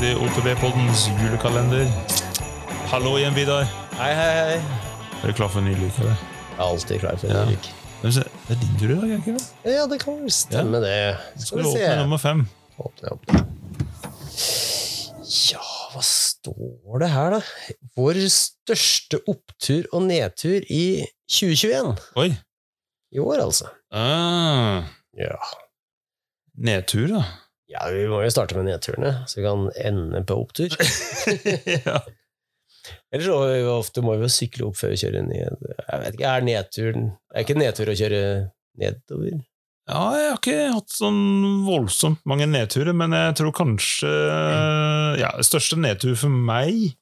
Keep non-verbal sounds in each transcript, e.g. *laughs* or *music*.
til OTB-poddens julekalender. Hallo igjen, Vidar. Hei, hei, hei. Er du klar for en ny lyk? eller? Jeg er alltid klar for en. Det er det er din tur i dag, ikke det? Ja, det kan vel stemme, det. Skal Skal du vi se. åpne nummer fem? Åpne opp. Ja, hva står det her, da? Vår største opptur og nedtur i 2021. Oi. I år, altså. Ah, Ja. nedtur, da. Ja, vi må jo starte med nedturene, så vi kan ende på opptur. *laughs* ja. Ellers så ofte må vi jo sykle opp før vi kjører ned. Jeg vet ikke, er nedturen Er ikke nedtur å kjøre nedover? ja, jeg har ikke hatt sånn voldsomt mange nedturer, men jeg tror kanskje Ja, største nedtur for meg,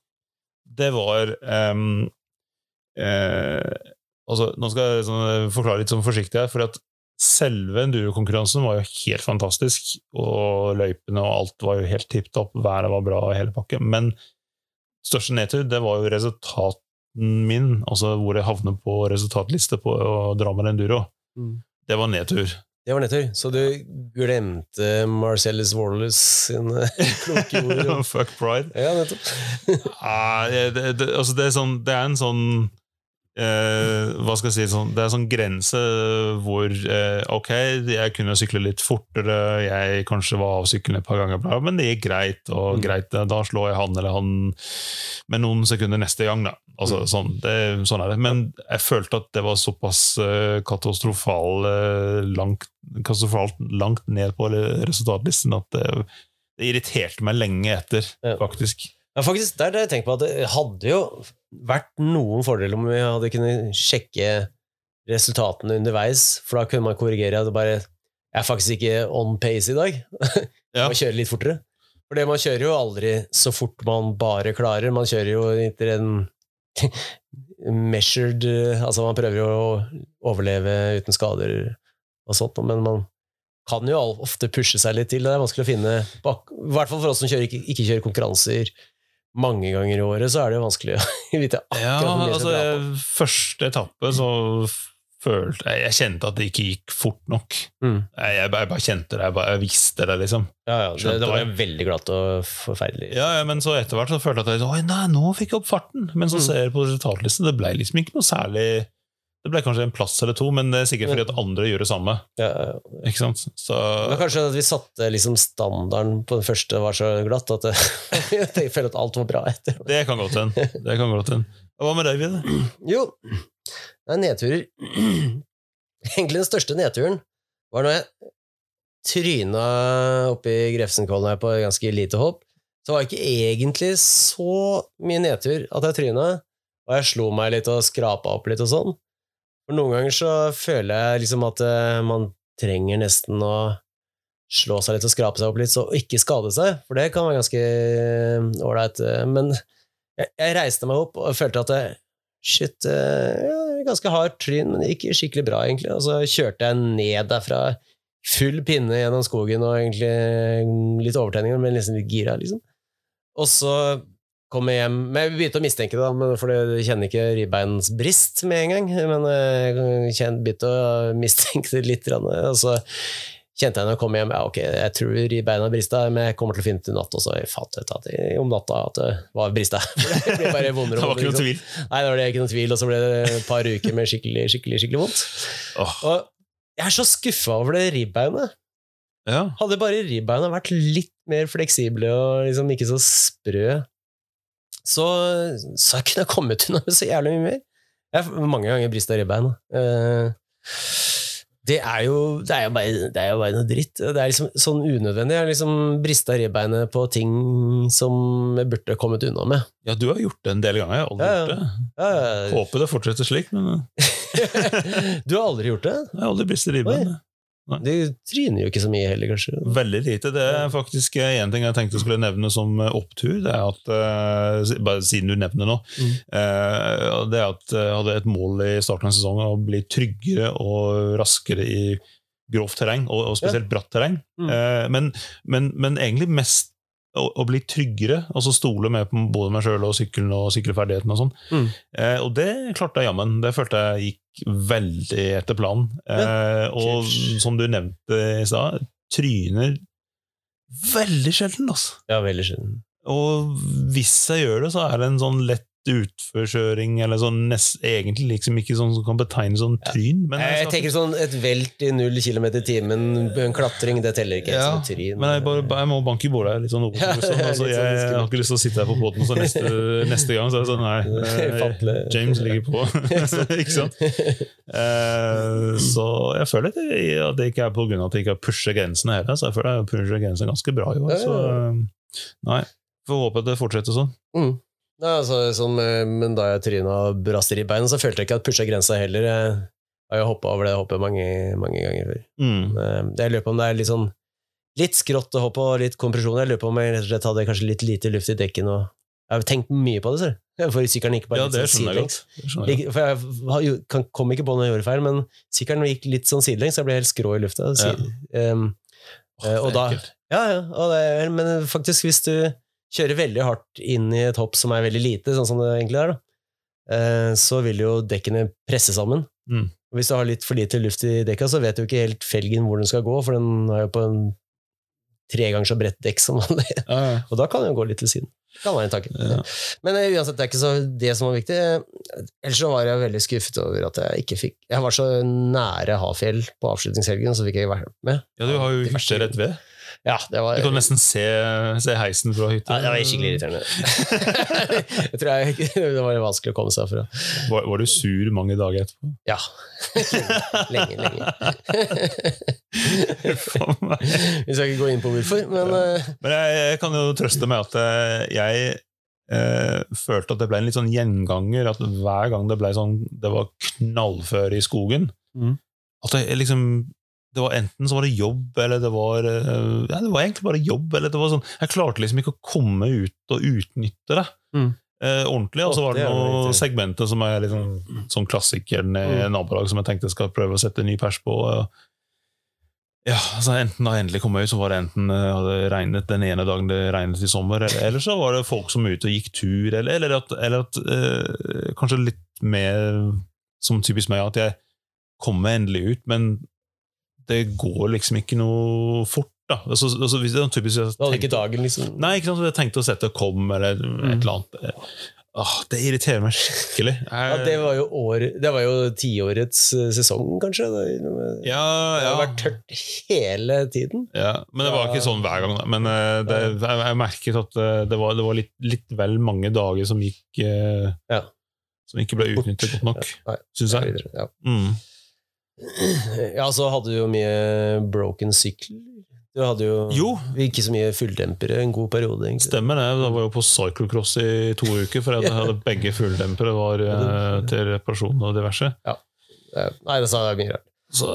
det var um, eh, Altså, nå skal jeg sånn, forklare litt sånn forsiktig her, for at selve endurokonkurransen var jo helt fantastisk, og løypene og alt var jo helt tipp topp, været var bra og hele pakken, men største nedtur, det var jo resultaten min, altså hvor jeg havner på resultatliste på Drammen Enduro. Mm. Det var nedtur. Det var nedtur. Så du glemte Marcellus Wallace sine *laughs* kloke ord? *laughs* Fuck pride. Ja, nettopp. *laughs* Ah, det, det, det, altså det, er sånn, det er en sånn eh, Hva skal jeg si sånn, Det er en sånn grense hvor eh, Ok, jeg kunne sykle litt fortere, jeg kanskje var av sykkelen et par ganger, men det gikk greit. og Mm. greit, Da slår jeg han eller han med noen sekunder neste gang. da. Altså, Mm. sånn, det, sånn er det. Men jeg følte at det var såpass eh, katastrofal, eh, langt, katastrofalt langt ned på resultatlisten at det, det irriterte meg lenge etter, faktisk. Ja, faktisk, der har jeg tenkt på at det hadde jo vært noen fordeler om vi hadde kunnet sjekke resultatene underveis, for da kunne man korrigere at det bare Jeg er faktisk ikke on pace i dag. *laughs* Ja. Må kjøre litt fortere. For det man kjører jo aldri så fort man bare klarer. Man kjører jo etter en *laughs* measured Altså, man prøver jo å overleve uten skader og sånt, men man kan jo ofte pushe seg litt til. Det er vanskelig å finne I hvert fall for oss som kjører, ikke, ikke kjører konkurranser mange ganger i året, så er det jo vanskelig å *laughs* vite Ja, hvor mye altså bra på. Første etappe så følte jeg Jeg kjente at det ikke gikk fort nok. Mm. Jeg, jeg, bare- jeg bare kjente det, jeg, bare, jeg visste det, liksom. Ja, ja, det, det var jo veldig glatt og forferdelig. Ja, ja, Men så etter hvert så følte jeg at jeg, Oi, nei, nå fikk jeg opp farten. Men så Mm. ser jeg på resultatlisten, det ble liksom ikke noe særlig Det ble kanskje en plass eller to, men det er sikkert fordi at andre gjør det samme. Ja, ja. Ikke sant? Så Men kanskje at vi satte liksom standarden på den første var så glatt at *laughs* jeg føler at alt var bra etter. det kan godt hende. Det kan godt hende. Hva med deg, Vidar? *clears throat* Jo, det er nedturer. *clears throat* Egentlig den største nedturen var når jeg tryna oppi Grefsenkollen her på ganske lite hopp. Så var det ikke egentlig så mye nedtur at jeg tryna, og jeg slo meg litt og skrapa opp litt og sånn. For noen ganger så føler jeg liksom at eh, man trenger nesten å slå seg litt og skrape seg opp litt, så ikke skade seg, for det kan være ganske ålreit. eh, Men jeg, reiste meg opp og følte at jeg, Shit, eh, ja, ganske hardt tryn, men ikke skikkelig bra, egentlig. Og så kjørte jeg ned derfra full pinne gjennom skogen og egentlig litt overtenning, men liksom litt gira, liksom. Og så kom jeg hjem Men jeg begynte å mistenke det, da, for jeg kjenner ikke ribbeinsbrist med en gang. Men jeg begynte å mistenke det litt, og så kjente jeg når jeg kom hjem ja, ok, jeg tror ribbeina brista, men jeg kommer til å finne ut i natt også. så fant ut at det, om natta at det var brista. *laughs* Det ble bare vondere *laughs* Det var ikke noe tvil. Nei, det var det ikke noe tvil, og så ble det et par uker med skikkelig, skikkelig, skikkelig vondt. Oh. Og jeg er så skuffa over det ribbeinet. ja. Hadde bare ribbeina vært litt mer fleksible og liksom ikke så sprø, så, så jeg kunne jeg kommet unna med så jævlig mye mer. Jeg har mange ganger brista ribbein. Uh, det er, jo, det, er bare, det er jo bare noe dritt. Det er liksom sånn unødvendig. Jeg har liksom brista ribbeinet på ting som jeg burde kommet unna med. ja, du har gjort det en del ganger. Jeg har aldri Ja, ja. gjort det. Ja. Håper det fortsetter slik, men eh, *laughs* du har aldri gjort det? jeg har aldri bristet ribben. De tryner jo ikke så mye heller, kanskje. Veldig lite. Det er faktisk én ting jeg tenkte jeg skulle nevne som eh, opptur. Det er at, eh, bare siden du nevner nå, Mm. eh, det er at jeg hadde et mål i starten av sesongen å bli tryggere og raskere i grovt terreng, og, spesielt bratt terreng. Mm. Eh, men, men, men egentlig mest å, å bli tryggere, altså stole mer på både meg sjøl og sykkelen og sykkelferdighetene og sånn. Mm. Eh, og det klarte jeg jammen. Det følte jeg gikk veldig etter planen. Eh, og som du nevnte i stad, tryner veldig sjelden, altså. Ja, veldig sjelden. Og hvis jeg gjør det, så er det en sånn lett utforkjøring, eller sånn nest, egentlig liksom ikke sånn som kan betegnes som tryn. Men Jeg, jeg tenker sånn et velt i null kilometer i timen, en klatring, det teller ikke Ja, som tryn. Men jeg, bare, jeg må banke i bordet litt sånn over. Ja, sånn, er *laughs* altså, jeg, sånn jeg har ikke lyst til å sitte her på båten, så neste, *laughs* neste gang så er det sånn Nei, eh, James ligger på. *laughs* ikke sant? Uh, så jeg føler at det, at det ikke er av at jeg ikke har pusha grensene her, Så jeg føler jeg pusher grensene ganske bra i år. Så eh, nei. Får håpe at det fortsetter sånn. Mm. Ja, altså, som, eh, men da jeg tryna og brast i ribbeinet, så følte jeg ikke at pusha grensa heller. Jeg har jo hoppa over det hoppet mange, mange ganger før. Mm. Eh, Jeg lurer på om det er litt sånn litt skrått å hoppe og litt kompresjon. Jeg lurer på om jeg rett og slett hadde kanskje litt lite luft i dekken. Og jeg har tenkt mye på det, ser du. *laughs* For sykkelen gikk bare Ja, litt sånn sidelengs. jeg For jeg kan- kom ikke på når jeg gjorde feil, men sykkelen gikk litt sånn sidelengs, så jeg ble helt skrå i lufta. Ja. Um, eh, og da- ja, ja, og det men faktisk hvis du kjører veldig hardt inn i et hopp som er veldig lite, sånn som det egentlig er, da, eh, så vil jo dekkene presse sammen. Mm. Hvis du har litt for lite luft i dekka, så vet du ikke helt felgen hvor den skal gå, for den er jo på en tre ganger så bredt dekk som vanlig. *laughs* Ja, ja. Og da kan den jo gå litt til siden. Kan være en tanke. Ja. Men eh, uansett, det er ikke så det som var viktig. Ellers så var jeg veldig skuffet over at jeg ikke fikk Jeg var så nære Hafjell på avslutningshelgen, så fikk jeg ikke være med. ja, du har jo hytte rett ved. Ja, det var Du kan nesten se, se heisen fra hytta. ja, det var skikkelig irriterende. *laughs* jeg tror jeg, det var vanskelig å komme seg fra. Var, var du sur mange dager etterpå? Ja. *laughs* lenge, lenge. *laughs* Vi skal ikke gå inn på hvorfor, men ja. Men jeg, jeg kan jo trøste med at eh, jeg eh, følte at det ble en litt sånn gjenganger. At hver gang det ble sånn Det var knallføre i skogen mm. At det liksom det var Enten så var det jobb, eller det var eh, Ja, det var egentlig bare jobb. Eller det var sånn, jeg klarte liksom ikke å komme ut og utnytte det mm. eh, ordentlig. Og så var det noen segmenter som er litt sånn, sånn klassikeren i mm. nabolag som jeg tenkte jeg skal prøve å sette ny pers på. ja, altså Enten da jeg endelig kom ut, så var det enten eh, hadde regnet den ene dagen det regnet i sommer, eller, eller så var det folk som var ute og gikk tur, eller, eller at, eller at eh, kanskje litt mer som typisk meg, at jeg kommer endelig ut, men det går liksom ikke noe fort. da. Altså, altså, hvis det er typisk, jeg hadde ikke dagen, liksom. Nei, ikke sant, jeg tenkte å sette kom, eller et Mm. eller annet. Åh, det irriterer meg skikkelig. Ja, det var jo, år, det var jo tiårets eh, sesong, kanskje. Det, ja, det har vært tørt hele tiden. Ja, men det var ikke sånn hver gang. Da. Men eh, det, jeg, jeg merket at eh, det var, det var litt, litt vel mange dager som gikk eh, Ja. Som ikke ble utnyttet godt nok, ja, syns jeg. Ja. Mm. Ja, så hadde du jo mye broken sykler. Du hadde jo, Jo. ikke så mye fulldempere en god periode, egentlig. Stemmer det. Jeg var jo på cyclocross i to uker, for jeg hadde begge fulldempere var eh, til reparasjon og diverse. Ja. Nei, det sa jeg mye rart. Så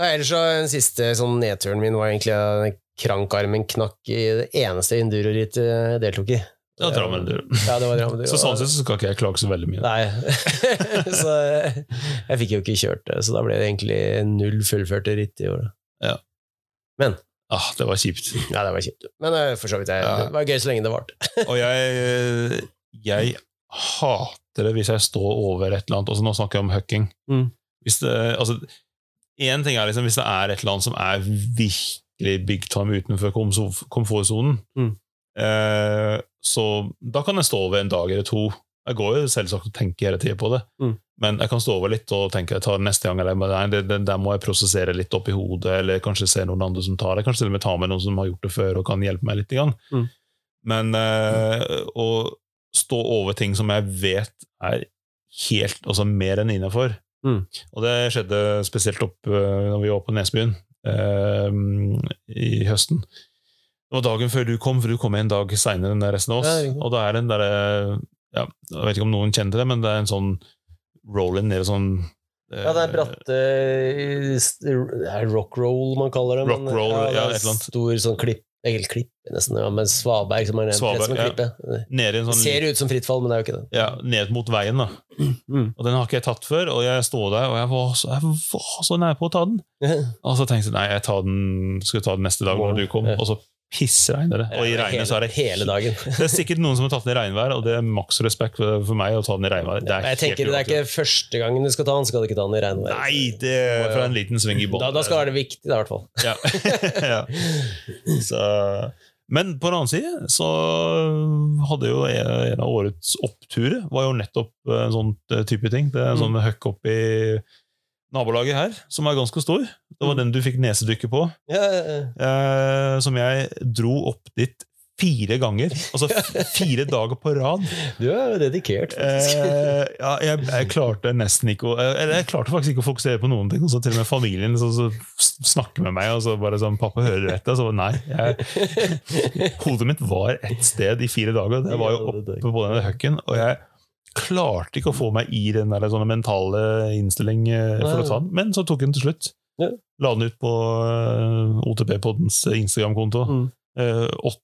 Nei, Ellers så den siste sånn nedturen min var egentlig at krankarmen knakk i det eneste enduro-rittet jeg deltok i. ja, Drammen Enduro. Ja, det var Drammen. Så sånn sett så skal ikke jeg klage så veldig mye. Nei. *laughs* så jeg fikk jo ikke kjørt det, så da ble det egentlig null fullførte ritt i år. Ah, det var kjipt. Ja, det var kjipt. Men eh, for så vidt, jeg, Ja. det var gøy så lenge det varte. *laughs* Og jeg, jeg hater det hvis jeg står over et eller annet. Altså, nå snakker jeg om hucking. Mm. Hvis det, altså, en ting er liksom, hvis det er et eller annet som er virkelig big time utenfor komfortsonen, Mm. eh, så da kan jeg stå over en dag eller to. Jeg går jo selvsagt og tenker hele tida på det, Mm. men jeg kan stå over litt og tenke jeg tar neste gang, eller nei, det, det, der må jeg prosessere litt opp i hodet, eller kanskje se noen andre som tar det. Kanskje til og med ta med noen som har gjort det før og kan hjelpe meg litt. I. Mm. Men eh, å stå over ting som jeg vet er helt, altså mer enn innafor Mm. Og det skjedde spesielt opp uh, når vi var på Nesbyen eh, i høsten. Det var dagen før du kom, for du kom en dag seinere enn resten av oss. Ja, og da er det en derre ja, Jeg vet ikke om noen kjenner det, men det er en sånn roll-in nede sånn eh, Ja, det er bratte Det er rock roll man kaller det. men- Rock roll, det ja, er et eller annet. Stor sånn klipp, egentlig klipp, nesten, ja, med svaberg som er ned, Svaberg, ja. Nede i en Det sånn ser ut som fritt fall, men det er jo ikke det. ja, ned mot veien, da. Mm. Og den har ikke jeg tatt før, og jeg står der, og jeg var så, jeg var så nær på å ta den. *laughs* Og så tenkte jeg nei, jeg tar den, skulle ta den neste dag når du kom, Ja. og så pissregner det. Og i regnet så er det hele dagen. *laughs* Det er sikkert noen som har tatt den i regnvær, og det er maks respekt for meg å ta den i regnvær. Det er jeg tenker Det er ikke første gangen du skal ta den, skal du ikke ta den i regnvær. Nei, det er fra en liten sving i bånn. Da, da skal det være viktig, da, i hvert fall. ja. *laughs* ja. Så, Men på den annen side så hadde jo en av årets oppturer var jo nettopp eh, en sånn eh, type ting. Det er en sånn høkk opp i nabolaget her, som er ganske stor. Det var Mm. den du fikk nesedykket på. Ja, ja, ja. Eh, som jeg dro opp dit fire ganger. Altså fire dager på rad. Du er dedikert, faktisk. Eh, ja, jeg, jeg klarte nesten ikke å Eller jeg klarte faktisk ikke å fokusere på noen ting. Og så til og med familien så, så snakker med meg og så bare sånn 'Pappa, hører du dette?' Så nei. Jeg, hodet mitt var ett sted i fire dager. Det var jo oppe på den høkken. Og jeg klarte ikke å få meg i den der sånne mentale innstilling eh, for å ta den. Men så tok jeg den til slutt. Ja. La den ut på eh, OTP-poddens Instagram-konto. Mm. Eh, åt,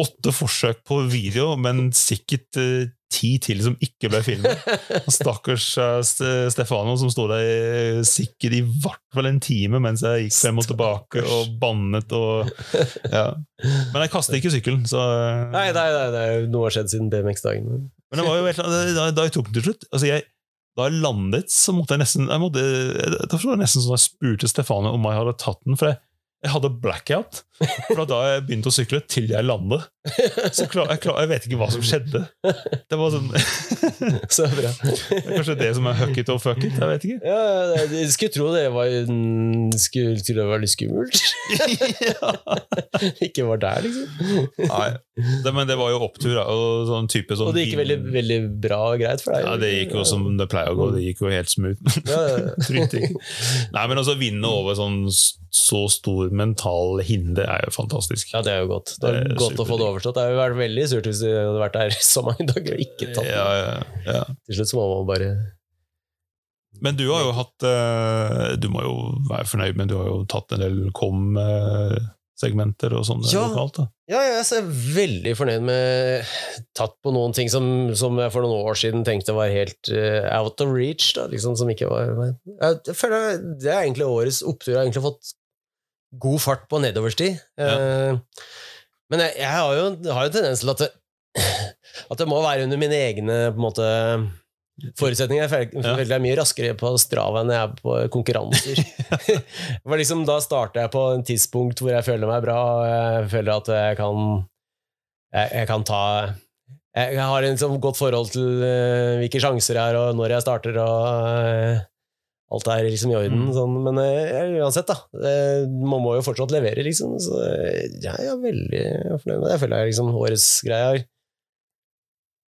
åtte forsøk på video, men sikkert eh, ti til som ikke ble filmet. *laughs* Stakkars eh, Stefano som sto der sikkert i hvert fall en time mens jeg gikk frem og tilbake og bannet og ja. Men jeg kastet ikke sykkelen, så eh, Nei, nei, nei, nei, noe har skjedd siden BMX-dagen. Men det et eller da, da jeg tok den til slutt altså jeg, Da jeg landet, så måtte jeg nesten jeg måtte, Da var det nesten sånn jeg spurte Stefane om jeg hadde tatt den. For jeg, jeg hadde blackout fra da jeg begynte å sykle, til jeg landet. Så klar, jeg, klar, jeg vet ikke hva som skjedde. Det var sånn *laughs* Så bra. Kanskje det som er huck it or fuck it? Jeg vet ikke. Ja, jeg skulle tro det var, skulle til å være litt skummelt. *laughs* Ikke var der, liksom. Nei, det, men det var jo opptur. da, Og sånn type sånn Og det gikk veldig, veldig bra og greit for deg. Ja, Det gikk jo som det pleier å gå. Det gikk jo helt smooth. Ja, ja. *laughs* Nei, men altså vinne over sånn så stor mental hinder er jo fantastisk. Ja, det er jo godt. Det er Det er godt å få det overstått. Det hadde vært veldig surt hvis du hadde vært der *laughs* så mange dager og ikke tatt det. Ja, ja, ja. Til slutt så må man bare Men du har jo hatt eh, Du må jo være fornøyd, men du har jo tatt en del kom-segmenter og sånn Ja. lokalt. da. Ja, jeg er veldig fornøyd med tatt på noen ting som, som jeg for noen år siden tenkte var helt uh, out of reach. Da, liksom, som ikke var jeg, føler Det er egentlig årets opptur. Jeg har egentlig fått god fart på nedoversti. Uh, men jeg, jeg har jo har jo tendens til at det, *clears throat* at det må være under mine egne på en måte forutsetninger. er Ja. jeg er mye raskere på Strava enn jeg er på konkurranser. *laughs* Liksom, da starter jeg på en tidspunkt hvor jeg føler meg bra, og jeg føler at jeg kan Jeg, jeg kan ta jeg, har en liksom godt forhold til uh, hvilke sjanser jeg har, og når jeg starter, og uh, alt er liksom i orden. Mm. Sånn, men uh, uansett, da. man må jo fortsatt levere, liksom. Så jeg er veldig fornøyd med det. Jeg føler jeg liksom årets greie.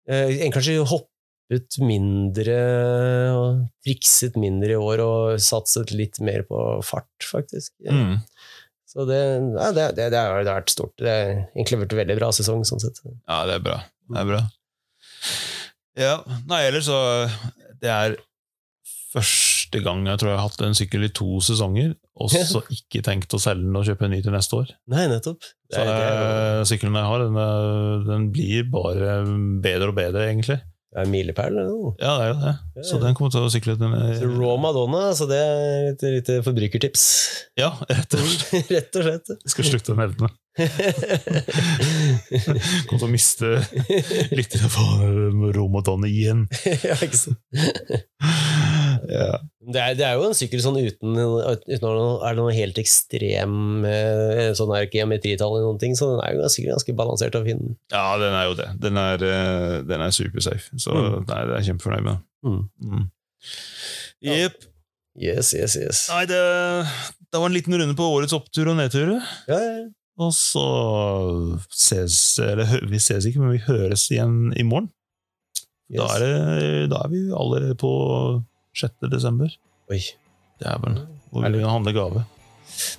Har kanskje egentlig hoppet mindre og trikset mindre i år og satset litt mer på fart, faktisk. Mm. Så det, ja, det, det, det, har, vært stort. Det har egentlig vært en veldig bra sesong, sånn sett. Ja, det er bra. Det er bra. Ja, nei, ellers så Det er første gang jeg tror jeg har hatt en sykkel i to sesonger, og *laughs* så ikke tenkt å selge den og kjøpe en ny til neste år. Nei, nettopp. Så eh, sykkelen jeg har, den, den blir bare bedre og bedre, egentlig. Det er en milepæl. eller noe. Ja, det er jo det. Så den kommer til å sykle den Så Raw Madonna, så det er et lite forbrukertips. Ja, rett og slett. *laughs* Rett og slett. Jeg skal slutte å nevne det. *laughs* Kommer til å miste litt av Romadonne igjen. *laughs* ja, ikke sant. Ja. Det er, det er jo en sykkel sånn uten, uten noe, er det noe helt ekstrem eh, sånn her geometritall i noen ting, så den er jo sikkert ganske balansert og fin. ja, den er jo det. Den er, eh, den er supersafe. Så Mm. nei, det er jeg kjempefornøyd med. Mm. Mm. Ja. Yes, yes, yes. Nei, det, det var en liten runde på årets opptur og nedtur. Ja, ja. Og så ses Eller vi ses ikke, men vi høres igjen i morgen. Yes. Da, er det, da er vi allerede på 6. desember. Oi. Dæven. Hvor vi handle gave.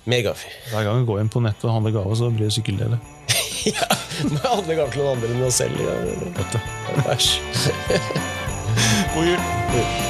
Megafyr. Hver gang vi går inn på nettet og handler gave, så blir det sykkeldeler. *laughs* ja, men handler handle til noen andre enn oss selv. Ja. Vet du. Æsj. *laughs* God jul!